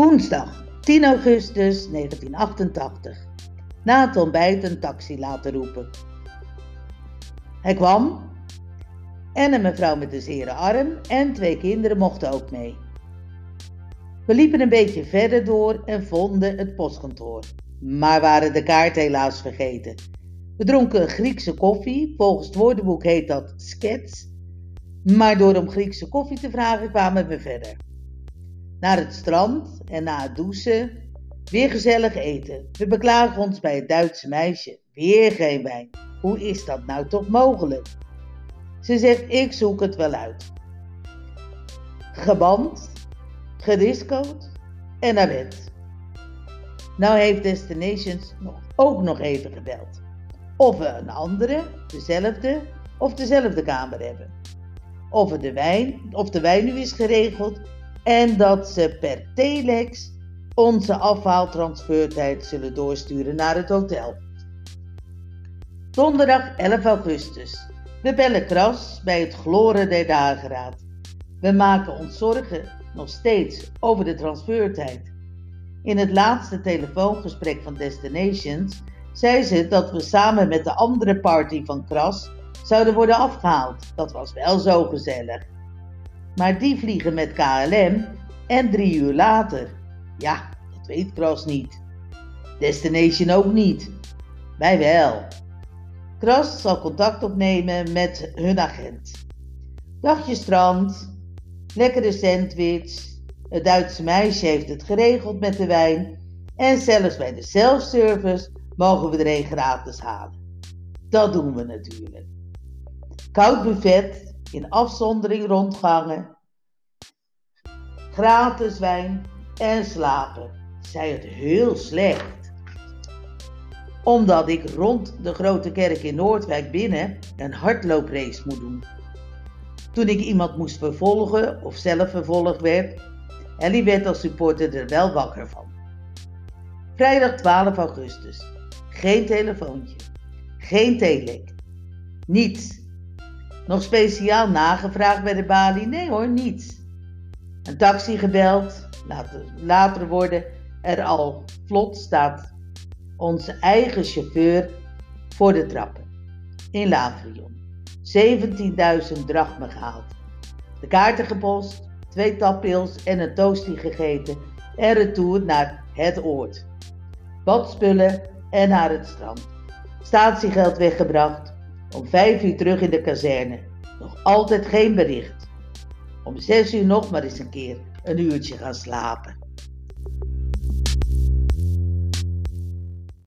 Woensdag 10 augustus 1988. Na het ontbijt een taxi laten roepen. Hij kwam en een mevrouw met een zere arm en twee kinderen mochten ook mee. We liepen een beetje verder door en vonden het postkantoor, maar waren de kaart helaas vergeten. We dronken Griekse koffie, volgens het woordenboek heet dat skets, maar door om Griekse koffie te vragen kwamen we verder. Naar het strand en na het douchen weer gezellig eten. We beklagen ons bij het Duitse meisje. Weer geen wijn. Hoe is dat nou toch mogelijk? Ze zegt: Ik zoek het wel uit. Geband, gediscoed en naar bed. Nou heeft Destinations nog, ook nog even gebeld. Of we een andere, dezelfde of dezelfde kamer hebben. Of, de wijn, of de wijn nu is geregeld en dat ze per telex onze afhaaltransfertijd zullen doorsturen naar het hotel. Donderdag 11 augustus. We bellen Kras bij het gloren der dageraad. We maken ons zorgen nog steeds over de transfertijd. In het laatste telefoongesprek van Destinations zei ze dat we samen met de andere party van Kras zouden worden afgehaald. Dat was wel zo gezellig. Maar die vliegen met KLM en drie uur later. Ja, dat weet Kras niet. Destination ook niet. Wij wel. Kras zal contact opnemen met hun agent. Dagje strand, lekkere sandwich. Het Duitse meisje heeft het geregeld met de wijn. En zelfs bij de self-service mogen we er een gratis halen. Dat doen we natuurlijk. Koud buffet, in afzondering rondgangen, gratis wijn en slapen. Zij het heel slecht. Omdat ik rond de grote kerk in Noordwijk binnen een hardlooprace moet doen. Toen ik iemand moest vervolgen of zelf vervolgd werd, Ellie werd als supporter er wel wakker van. Vrijdag 12 augustus. Geen telefoontje. Geen telek. Niets. Nog speciaal nagevraagd bij de balie? Nee hoor, niets. Een taxi gebeld. Later, later worden er al vlot staat onze eigen chauffeur voor de trappen. In Lavrion. 17.000 drachme gehaald. De kaarten gepost, twee tappils en een toastie gegeten en retour naar het oord. Badspullen en naar het strand. Statiegeld weggebracht, om vijf uur terug in de kazerne. Nog altijd geen bericht. Om zes uur nog maar eens een keer een uurtje gaan slapen.